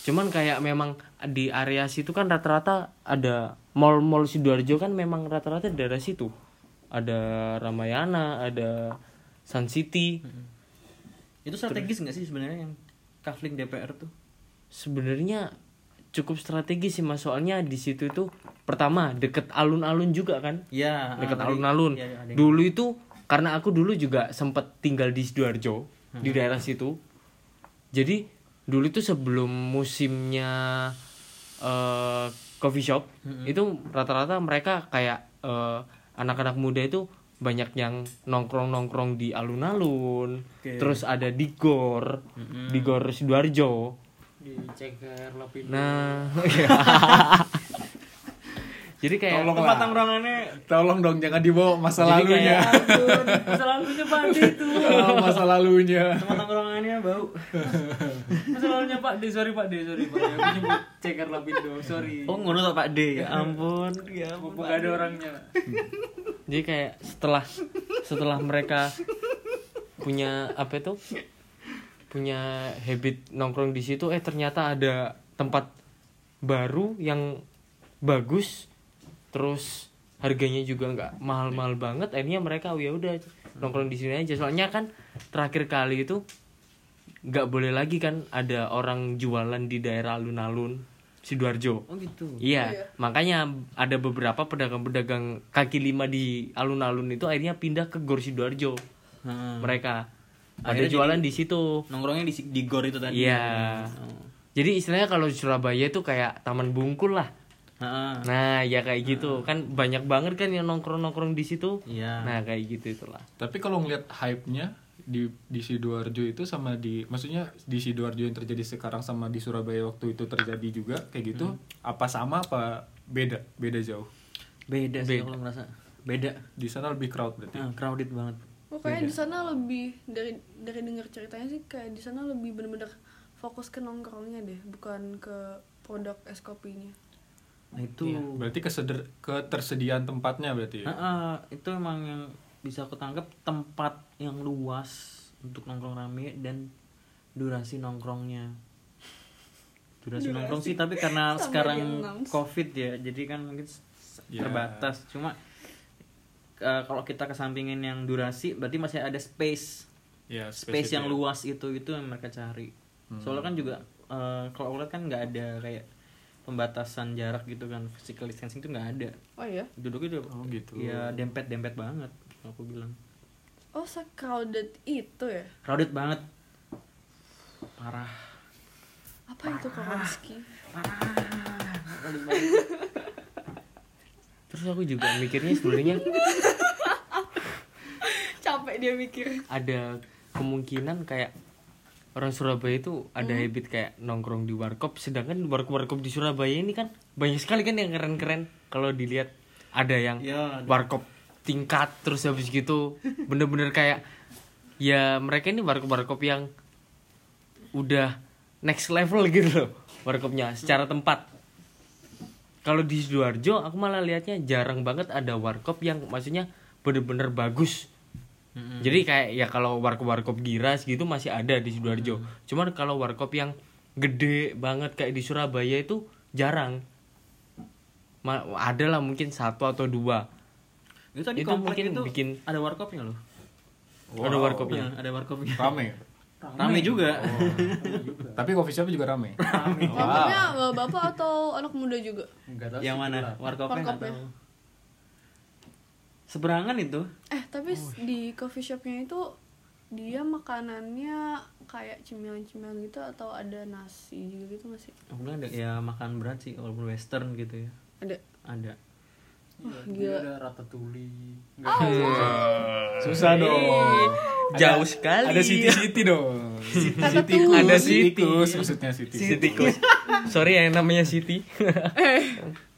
cuman kayak memang di area situ kan rata-rata ada mall-mall sidoarjo kan memang rata-rata di daerah situ ada Ramayana ada Sun City Itu strategis nggak sih sebenarnya yang kafling DPR tuh? sebenarnya cukup strategis sih mas soalnya di situ itu pertama deket alun-alun juga kan Iya. ah, tadi- alun-alun. ada yang- Dulu itu karena aku dulu juga sempet tinggal di sidoarjo Hmm. di daerah situ. Jadi dulu itu sebelum musimnya eh, coffee shop Hmm. itu rata-rata mereka kayak eh, anak-anak muda itu banyak yang nongkrong-nongkrong di alun-alun. Oke. Terus ada di gor, Mm-mm. di gor sidoarjo. Di ceker lapin. Nah, jadi kayak Tolong Tempat lah. tongkrongannya Tolong dong jangan dibawa masa Jadi lalunya. Ampun, masa lalunya Pak D itu. Oh, masa lalunya. tempat tongkrongannya bau. Masa lalunya Pak D, sorry Pak D, sorry Pak D. Aku nyebut ceker lapindo, sorry. Oh ngono tuh Pak D. Ya ampun. Ya ampun. Mumpung Pak gak ada orangnya. jadi kayak setelah setelah mereka punya apa itu punya habit nongkrong di situ eh ternyata ada tempat baru yang bagus terus harganya juga nggak mahal-mahal banget akhirnya mereka oh ya udah nongkrong di sini aja soalnya kan terakhir kali itu nggak boleh lagi kan ada orang jualan di daerah alun-alun sidoarjo Oh gitu. Iya, Iya. makanya ada beberapa pedagang-pedagang kaki lima di alun-alun itu akhirnya pindah ke Gor Sidoarjo. Heeh. Mereka Akhirnya jualan di situ. Nongkrongnya di di gor itu tadi. Iya. Oh. Jadi istilahnya kalau di Surabaya itu kayak Taman Bungkul lah. Heeh. Nah, ya kayak gitu. Kan banyak banget kan yang nongkrong-nongkrong di situ. Iya. Nah, kayak gitu itulah. Tapi kalau ngeliat hype-nya di di sidoarjo itu sama di maksudnya di sidoarjo yang terjadi sekarang sama di Surabaya waktu itu terjadi juga kayak gitu apa sama apa beda beda jauh Beda sih Beda. kalau ngerasa. Beda. di sana lebih crowd berarti Nah, crowded banget. Oh, kayaknya di sana lebih dari dari dengar ceritanya sih kayak di sana lebih bener-bener fokus ke nongkrongnya deh, bukan ke produk es kopinya. Nah, itu berarti keseder ketersediaan tempatnya berarti ya? Heeh, itu emang yang bisa aku tangkap tempat yang luas untuk nongkrong rame dan durasi nongkrongnya. Durasi, Durasi. nongkrong sih tapi karena Sama sekarang covid ya jadi kan mungkin Ya. terbatas cuma eh, kalau kita kesampingin yang durasi berarti masih ada space ya space yang itu ya. luas itu itu yang mereka cari soalnya kan juga eh, kalau aku lihat kan nggak ada kayak pembatasan jarak gitu kan physical distancing itu nggak ada Oh iya. duduknya udah Oh, gitu. ya dempet dempet banget aku bilang Oh, se-crowded itu ya? crowded banget parah Apa itu Kowalski? Terus aku juga mikirnya sebenarnya Capek dia mikir. ada kemungkinan kayak orang Surabaya itu ada Hmm. habit kayak nongkrong di warkop sedangkan warkop-warkop di Surabaya ini kan banyak sekali kan yang keren-keren kalau dilihat ada yang Ya, ada. warkop tingkat terus habis gitu bener-bener kayak ya mereka ini warkop-warkop yang udah next level gitu loh warkopnya secara tempat kalau di sidoarjo aku malah lihatnya jarang banget ada warkop yang maksudnya bener-bener bagus jadi kayak ya kalau warkop-warkop giras gitu masih ada di sidoarjo cuman kalau warkop yang gede banget kayak di Surabaya itu jarang Ma- ada lah mungkin satu atau dua Itu tadi Itu mungkin itu bikin- ada warkopnya loh. ada warkopnya Nah, ada warkopnya. rame Rame juga. tapi coffee shop juga rame Warkopnya bapak atau anak muda juga? Enggak tahu Yang mana? Warkopnya Warkopnya. tahu. Seberangan itu. Eh tapi s- di coffee shopnya itu dia makanannya kayak cemilan-cemilan gitu atau ada nasi juga gitu masih Aku bilang ada ya makan berat sih walaupun western gitu ya. ada Ada. Iya, gila. dia ada ratatouille. Enggak susah dong jauh sekali ada city city dong city Ratatouille. ada Ada city city. maksudnya city Siti Kus. sorry yang namanya Siti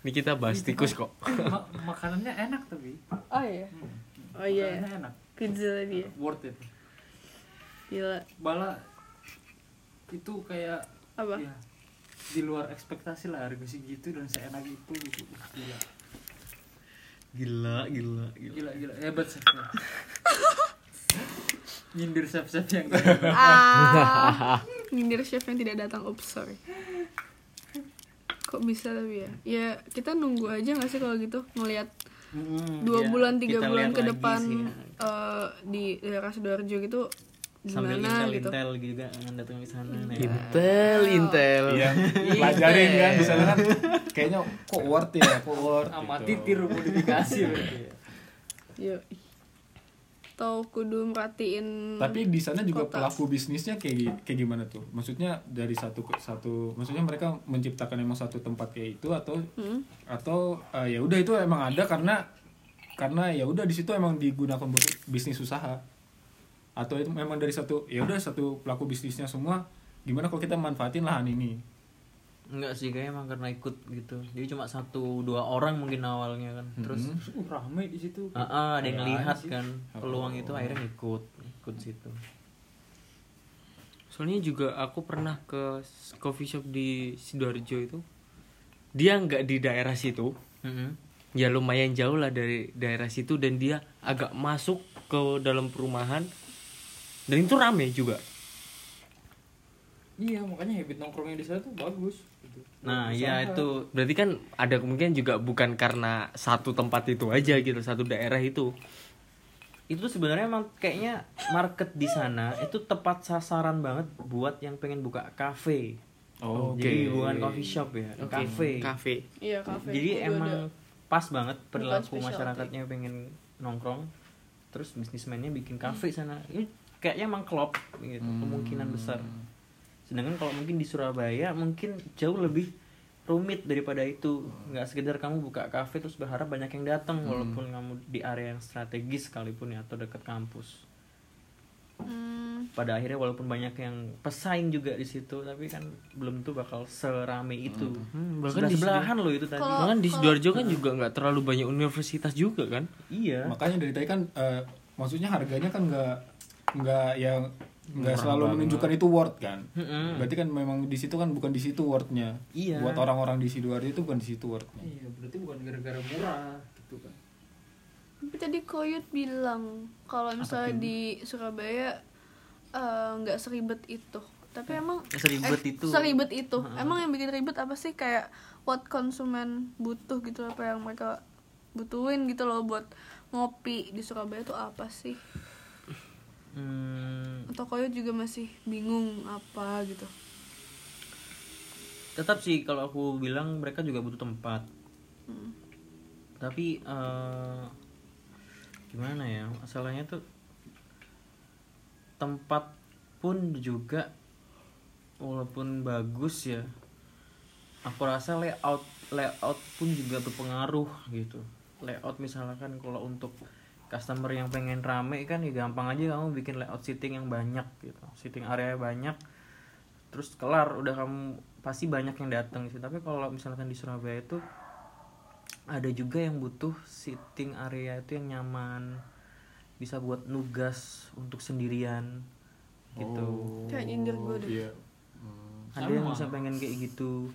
ini kita bahas tikus kok Ma- makanannya enak tapi. oh iya oh iya Makanannya enak. pizza tadi ya Worth it. gila Bala itu kayak apa ya, di luar ekspektasi lah harga segitu dan seenak itu gitu. Gila. Gila, gila, gila. Gila gila hebat chef. Nyindir chef-chef yang ah nyindir chef yang tidak datang oops sorry kok bisa tapi ya ya kita nunggu aja nggak sih kalau gitu ngelihat dua ya, bulan tiga bulan ke depan sih. eh, di daerah sidoarjo gitu Sambil gimana gitu intel-intel juga kan datang ke sana. nah. Intel Intel yang pelajarin kan di sana kan kayaknya kok worth ya kok worth sama gitu. titir modifikasi berarti. ya. Atau kudu merhatiin tapi di sana juga Kota. pelaku bisnisnya kayak kayak gimana tuh maksudnya dari satu ke satu maksudnya mereka menciptakan emang satu tempat kayak itu atau Hmm. atau eh, ya udah itu emang ada karena karena ya udah di situ emang digunakan buat bisnis usaha atau itu memang dari satu ya udah satu pelaku bisnisnya semua gimana kalau kita manfaatin lahan ini Enggak sih, kayaknya emang karena ikut gitu. Jadi cuma satu dua orang mungkin awalnya kan. Terus Uh, rame di situ. ah, ada yang lihat sih. kan peluang itu akhirnya ikut, ikut situ. soalnya juga aku pernah ke coffee shop di sidoarjo itu dia nggak di daerah situ Mm-mm. ya lumayan jauh lah dari daerah situ dan dia agak masuk ke dalam perumahan dan itu rame juga Iya, makanya habit nongkrongnya di sana tuh bagus gitu. Nah, iya usaha. itu berarti kan ada kemungkinan juga bukan karena satu tempat itu aja gitu satu daerah itu itu sebenarnya emang kayaknya market di sana itu tepat sasaran banget buat yang pengen buka kafe. Oh, Jadi bukan coffee shop ya, Oke, kafe. kafe Iya kafe. Jadi Itu emang ada. pas banget perilaku masyarakatnya pengen nongkrong, terus bisnismennya bikin kafe sana. Ini kayaknya emang klop gitu, kemungkinan besar. Sedangkan kalau mungkin di Surabaya mungkin jauh lebih rumit daripada itu. Nggak sekedar kamu buka kafe terus berharap banyak yang datang walaupun kamu di area yang strategis sekalipun ya atau dekat kampus. Hmm, Pada akhirnya walaupun banyak yang pesaing juga di situ, tapi kan belum tuh bakal serame itu. Hmm, bahkan di Sebelah-sebelahan loh itu tadi. Bahkan di sidoarjo kan juga nggak terlalu banyak universitas juga kan Iya. makanya dari tadi kan eh, maksudnya harganya kan nggak nggak yang nggak selalu menunjukkan itu worth kan Mm-mm. berarti kan memang di situ kan bukan di situ worthnya Iya. buat orang-orang di sidoarjo itu bukan di situ worthnya Iya, berarti bukan gara-gara murah gitu kan. tapi tadi Koyut bilang kalau misalnya di Surabaya eh, nggak seribet itu. Tapi emang Seribet eh, itu. Seribet itu. Emang yang bikin ribet apa sih kayak what konsumen butuh gitu apa yang mereka butuhin gitu loh buat ngopi di Surabaya tuh apa sih? Hmm, Atau Koyut juga masih bingung apa gitu. tetap sih kalau aku bilang mereka juga butuh tempat. Hmm. Tapi eh, gimana ya? Masalahnya tuh tempat pun juga walaupun bagus ya. Aku rasa layout layout pun juga berpengaruh gitu. Layout misalkan kalau untuk customer yang pengen rame kan ya gampang aja kamu bikin layout seating yang banyak gitu. Seating area banyak terus kelar udah kamu pasti banyak yang datang sih tapi kalau misalkan di Surabaya itu ada juga yang butuh sitting area itu yang nyaman bisa buat nugas untuk sendirian gitu Oh, Kayak nyindir gue deh. iya. Hmm. ada yang bisa pengen kayak gitu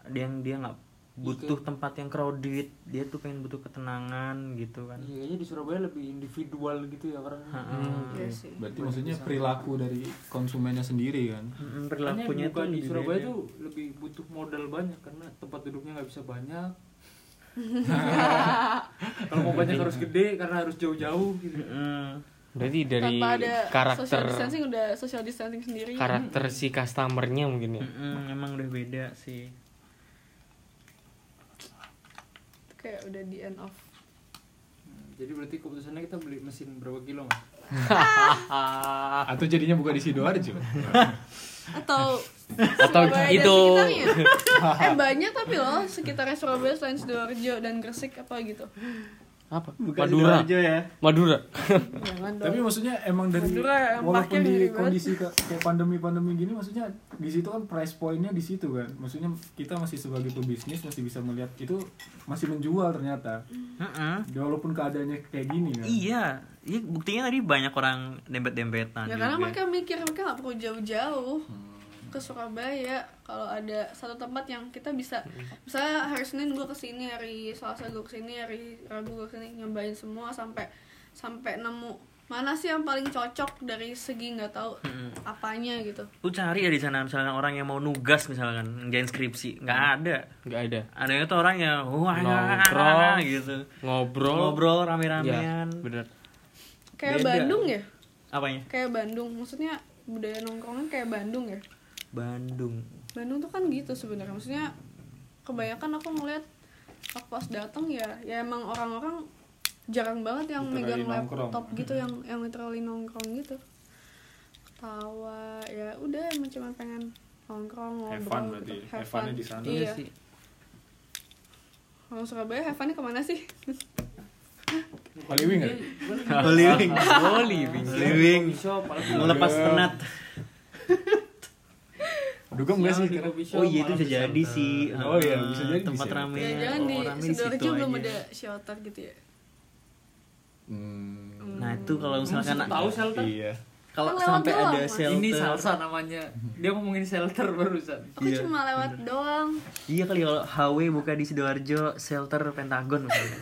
ada yang dia nggak butuh tempat yang crowded dia tuh pengen butuh ketenangan gitu kan Iya, kayaknya di Surabaya lebih individual gitu ya orangnya. Iya sih. berarti maksudnya perilaku dari konsumennya sendiri kan Mm, Makanya perilakunya bukan tuh di Surabaya beda. tuh lebih butuh modal banyak karena tempat duduknya nggak bisa banyak. Kalau mau banyak harus gede karena harus jauh-jauh gitu. Berarti dari Tanpa ada social karakter distancing udah social distancing sendiri. karakter si customernya mungkin ya mm, emang udah beda sih Kayak udah di end of. Jadi berarti keputusannya kita beli mesin berapa kilo mas? atau jadinya buka di sidoarjo Atau Atau itu. sekitarnya. eh banyak tapi loh sekitarnya Surabaya selain Sidoarjo dan Gresik apa gitu. Apa? Bukan Madura. aja ya. Madura. Jangan dong. tapi maksudnya emang dari Madura walaupun di kondisi ke- kayak pandemi-pandemi gini maksudnya di situ kan price pointnya di situ kan. Maksudnya kita masih sebagai pebisnis masih bisa melihat itu masih menjual ternyata. Mm-mm. walaupun keadaannya kayak gini kan. Iya. Iya buktinya tadi banyak orang dempet-dempetan ya karena juga. mereka mikir mereka nggak perlu jauh-jauh ke Surabaya kalau ada satu tempat yang kita bisa misalnya hari Senin gue ke sini hari Selasa gue ke sini hari Rabu gue ke sini nyobain semua sampai sampai nemu mana sih yang paling cocok dari segi nggak tahu apanya gitu. Lu cari ya di sana misalnya orang yang mau nugas misalkan ngerjain skripsi nggak ada. Nggak ada. Adanya tuh orang yang wah Nongkrong. gitu. ngobrol. Ngobrol ya rame-ramean. bener. Kayak Beda. Bandung ya? Apanya? Kayak Bandung maksudnya budaya nongkrongan kayak Bandung ya Bandung. Bandung tuh kan gitu sebenarnya. Maksudnya kebanyakan aku ngeliat aku pas datang ya ya emang orang-orang jarang banget yang Literally megang nongkrong. laptop gitu yang yang literally nongkrong gitu. Ketawa ya udah emang cuma pengen nongkrong Have ngobrol fun berarti. gitu. Have fun-nya di sana. iya. Sih. Kalau Surabaya have fun-nya ke mana sih? Holy Wing living living Coffee shop, apalagi melepas penat Dugem enggak sih? Coffee shop, oh iya itu bisa di jadi shelter. sih Oh iya, bisa jadi tempat bisa. rame ya jangan di Sidoarjo belum ada shelter gitu ya Hmm, nah itu kalau misalkan Emang tahu shelter? iya. kalau Kan lewat sampai doang, ada shelter Ini salsa namanya. Dia ngomongin shelter barusan. aku Iya, cuma lewat doang Iya kali kalau HW buka di Sidoarjo shelter Pentagon misalnya.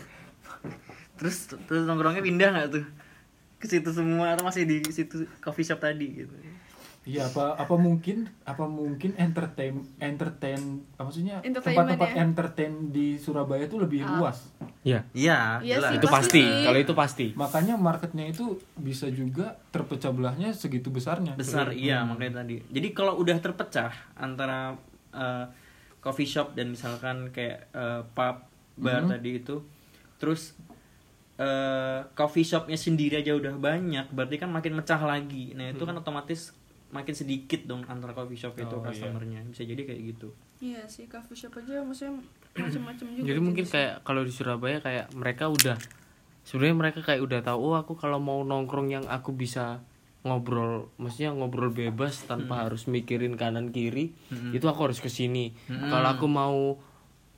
terus terus nongkrongnya pindah nggak tuh ke situ semua atau masih di situ coffee shop tadi gitu. Iya apa apa mungkin apa mungkin entertain entertain apa maksudnya tempat-tempat ya? entertain di Surabaya itu lebih Ah. luas. ya Iya, Iya jelas. sih, itu pasti pasti kalau itu pasti Makanya marketnya itu bisa juga terpecah belahnya segitu besarnya. besar iya Hmm. makanya tadi. Jadi kalau udah terpecah antara eh, coffee shop dan misalkan kayak eh, pub bar Mhm. tadi itu, terus eh, coffee shopnya sendiri aja udah banyak, berarti kan makin mecah lagi. Nah itu kan otomatis makin sedikit dong antara coffee shop itu Oh, iya. customernya. Bisa jadi kayak gitu. iya sih coffee shop aja maksudnya macam-macam juga jadi mungkin jenisnya. kayak kalau di Surabaya kayak mereka udah sebenarnya mereka kayak udah tahu oh aku kalau mau nongkrong yang aku bisa ngobrol maksudnya ngobrol bebas tanpa harus mikirin kanan kiri itu aku harus ke sini kalau aku mau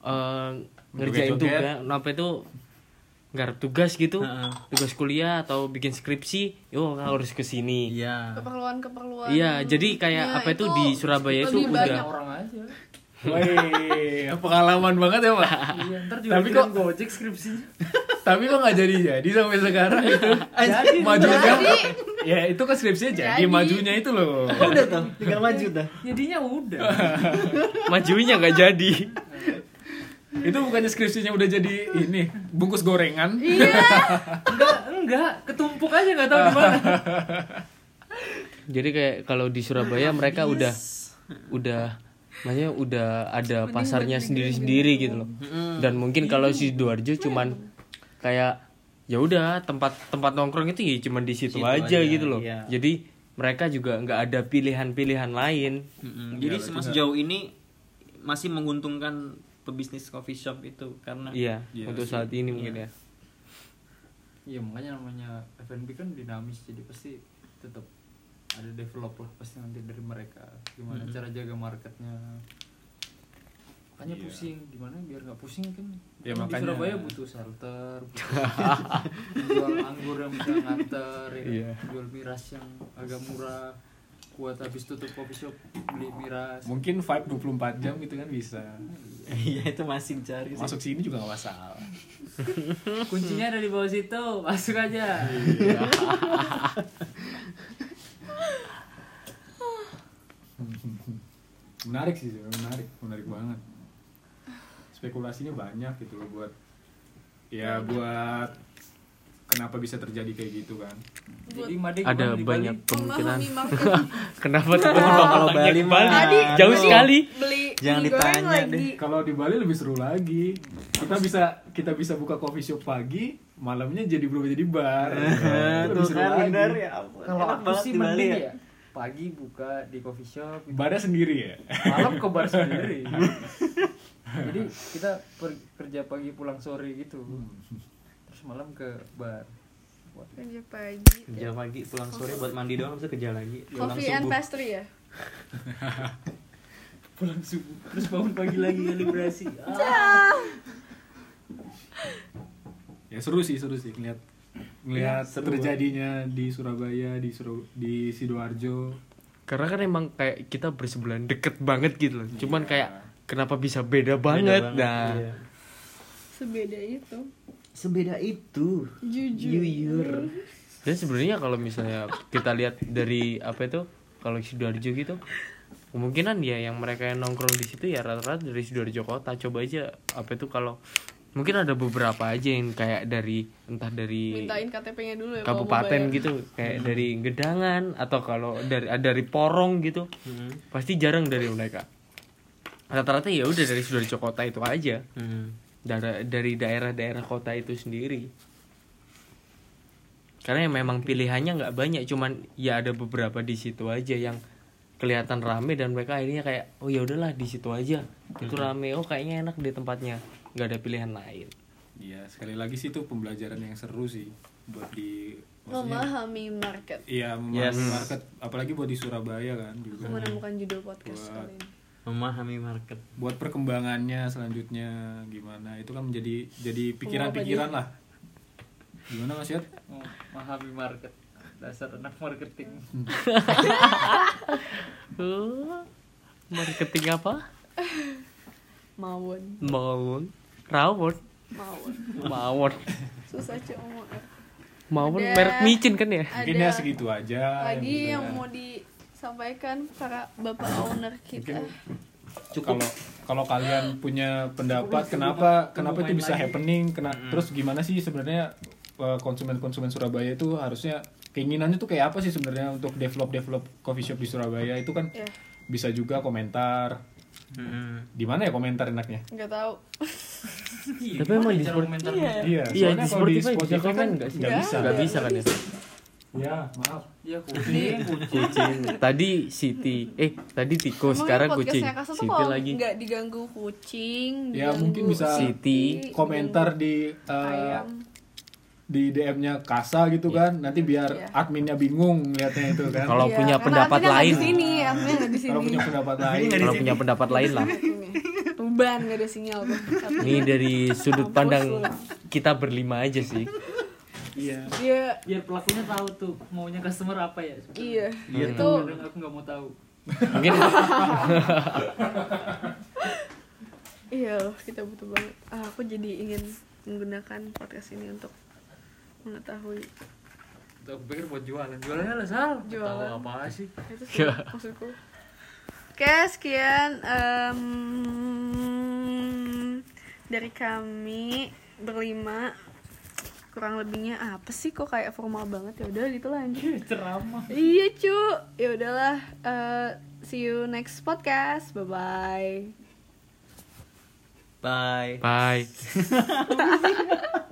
eh, ngerjain tugas apa itu garap tugas gitu Heeh. tugas kuliah atau bikin skripsi yo harus ke sini Iya. keperluan-keperluan Iya, jadi kayak Ya, apa itu di Surabaya itu lebih udah- banyak. orang aja. Wih, pengalaman banget ya pak. Iya, Tapi kok- Gojek skripsinya. Tapi kok nggak jadi jadi sampai sekarang itu. Jadi, majunya, ya itu kan skripsinya jadi, Jadi. majunya itu loh. udah tuh, tinggal maju dah. Jadinya udah. majunya nggak jadi itu bukannya skripsinya udah jadi ini bungkus gorengan. enggak, enggak, ketumpuk aja nggak tahu di mana. jadi kayak kalau di Surabaya mereka udah udah maksudnya udah ada pasarnya sendiri-sendiri gitu loh. Dan mungkin kalau si Sidoarjo cuman kayak ya udah tempat tempat nongkrong itu ya cuman di situ Situ aja, aja, gitu loh. iya. jadi mereka juga nggak ada pilihan-pilihan lain. Mm-mm. Jadi sejauh ini masih menguntungkan pebisnis coffee shop itu karena iya Iya untuk saat ini mungkin ya. Iya, makanya namanya F&B kan dinamis jadi pasti tetap ada develop lah pasti nanti dari mereka. Gimana cara jaga marketnya. Makanya Iya. pusing gimana biar nggak pusing kan? Ya, Kan makanya- di Surabaya butuh shelter butuh jual anggur yang bisa nganter ya kan? Iya. jual miras yang agak murah buat habis tutup coffee shop beli miras. Mungkin vibe 24 jam gitu kan bisa iya itu masih dicari sih. Masuk sini juga gak masalah. Kuncinya ada di bawah situ masuk aja. Menarik sih menarik menarik banget. Spekulasinya banyak gitu loh buat ya buat kenapa bisa terjadi kayak gitu kan. Jadi Made ada banyak kemungkinan. Kenapa tuh kalau Bali jauh sekali. beli Jangan mie ditanya lagi. deh. kalau di Bali lebih seru lagi. Kita bisa kita bisa buka coffee shop pagi malamnya jadi berubah jadi bar. Itu lebih tuh seru kan lagi. ya kalau aku sih di Bali mending ya. ya pagi buka di coffee shop gitu. barnya sendiri ya? Malam ke bar sendiri. Jadi kita per- kerja pagi pulang sore gitu. Terus malam ke bar. Buat- kerja pagi kerja pagi pulang sore buat mandi doang bisa kerja lagi. Coffee and pastry ya pulang subuh. Terus bangun pagi lagi kalibrasi ah. ya seru sih seru sih ngeliat ngeliat seru terjadinya di Surabaya di Suru, di sidoarjo. Karena kan emang kayak kita bersebelahan deket banget gitu loh. Cuman kayak kenapa bisa beda banget, Beda nah. iya. sebeda itu. Sebeda itu? Jujur. Jujur. Dan sebenarnya kalau misalnya kita lihat dari apa itu kalau sidoarjo gitu kemungkinan ya yang mereka yang nongkrong di situ ya rata-rata dari sidoarjo kota coba aja apa itu kalau mungkin ada beberapa aja yang kayak dari entah dari mintain KTP-nya dulu ya kabupaten bayar. gitu kayak dari Gedangan atau kalau dari dari Porong gitu Hmm. pasti jarang dari mereka rata-rata ya udah dari sidoarjo kota itu aja Hmm. dari dari daerah-daerah kota itu sendiri karena yang memang pilihannya nggak banyak cuman ya ada beberapa di situ aja yang kelihatan rame dan mereka akhirnya kayak oh ya udahlah di situ aja. Itu rame. Oh kayaknya enak di tempatnya. Nggak ada pilihan lain. Iya sekali lagi sih itu pembelajaran yang seru sih buat di memahami market. Iya memahami Yes. market. Apalagi buat di Surabaya kan juga. Menemukan judul podcast Buat- kali ini. Memahami market. Buat perkembangannya selanjutnya gimana? Itu kan menjadi jadi pikiran-pikiran lah. Gimana Mas Yat? memahami market dasar anak marketing. Marketing apa? Mawon. Mawon. Rawon. Mawon. Mawon. Susah cuy ngomong. Mawon merek micin kan ya? mungkin ya segitu aja lagi yang yang udah. mau disampaikan para bapak owner kita. Kalau kalau kalian punya pendapat kenapa kenapa itu bisa happening kena terus gimana sih sebenarnya eh, konsumen-konsumen Surabaya itu harusnya keinginannya tuh kayak apa sih sebenarnya untuk develop develop coffee shop di Surabaya? Itu kan ya bisa juga komentar. Hmm. di mana ya komentar enaknya? Nggak tahu. Tapi emang di cara Sport- komentar iya. iya soalnya di kalau di Spotify bisa komen kan? nggak sih? nggak bisa. Nggak bisa kan ya? Ya maaf. Ya kucing. Kucing. Tadi Siti eh tadi sekarang Emang kucing. Kasa tuh Siti lagi. nggak diganggu kucing Ya, diganggu mungkin bisa Siti. komentar di eh, ayam di DM-nya Kasa gitu kan nanti biar Iya. adminnya bingung liatnya itu kan. Kalau Iya, punya pendapat lain. di sini adminnya nggak di sini. kalau punya pendapat lain. kalau punya pendapat lain lah. Tuban nggak ada sinyal tuh. Ini dari sudut pandang kita berlima aja sih. Iya. Dia biar pelakunya tahu tuh maunya customer apa ya? Iya. Iya, itu kadang aku nggak mau tahu. Mungkin. Iya kita butuh banget. Ah, aku jadi ingin menggunakan podcast ini untuk mengetahui. Aku pikir buat jualan. Jualannya lah sal. Jualan. tahu apa sih. Itu sih maksudku. Oke sekian em, dari kami berlima. Kurang lebihnya apa sih kok kayak formal banget? Ya udah gitu lanjut ceramah. Iya cu. Ya udahlah eh, see you next podcast. Bye bye bye. Bye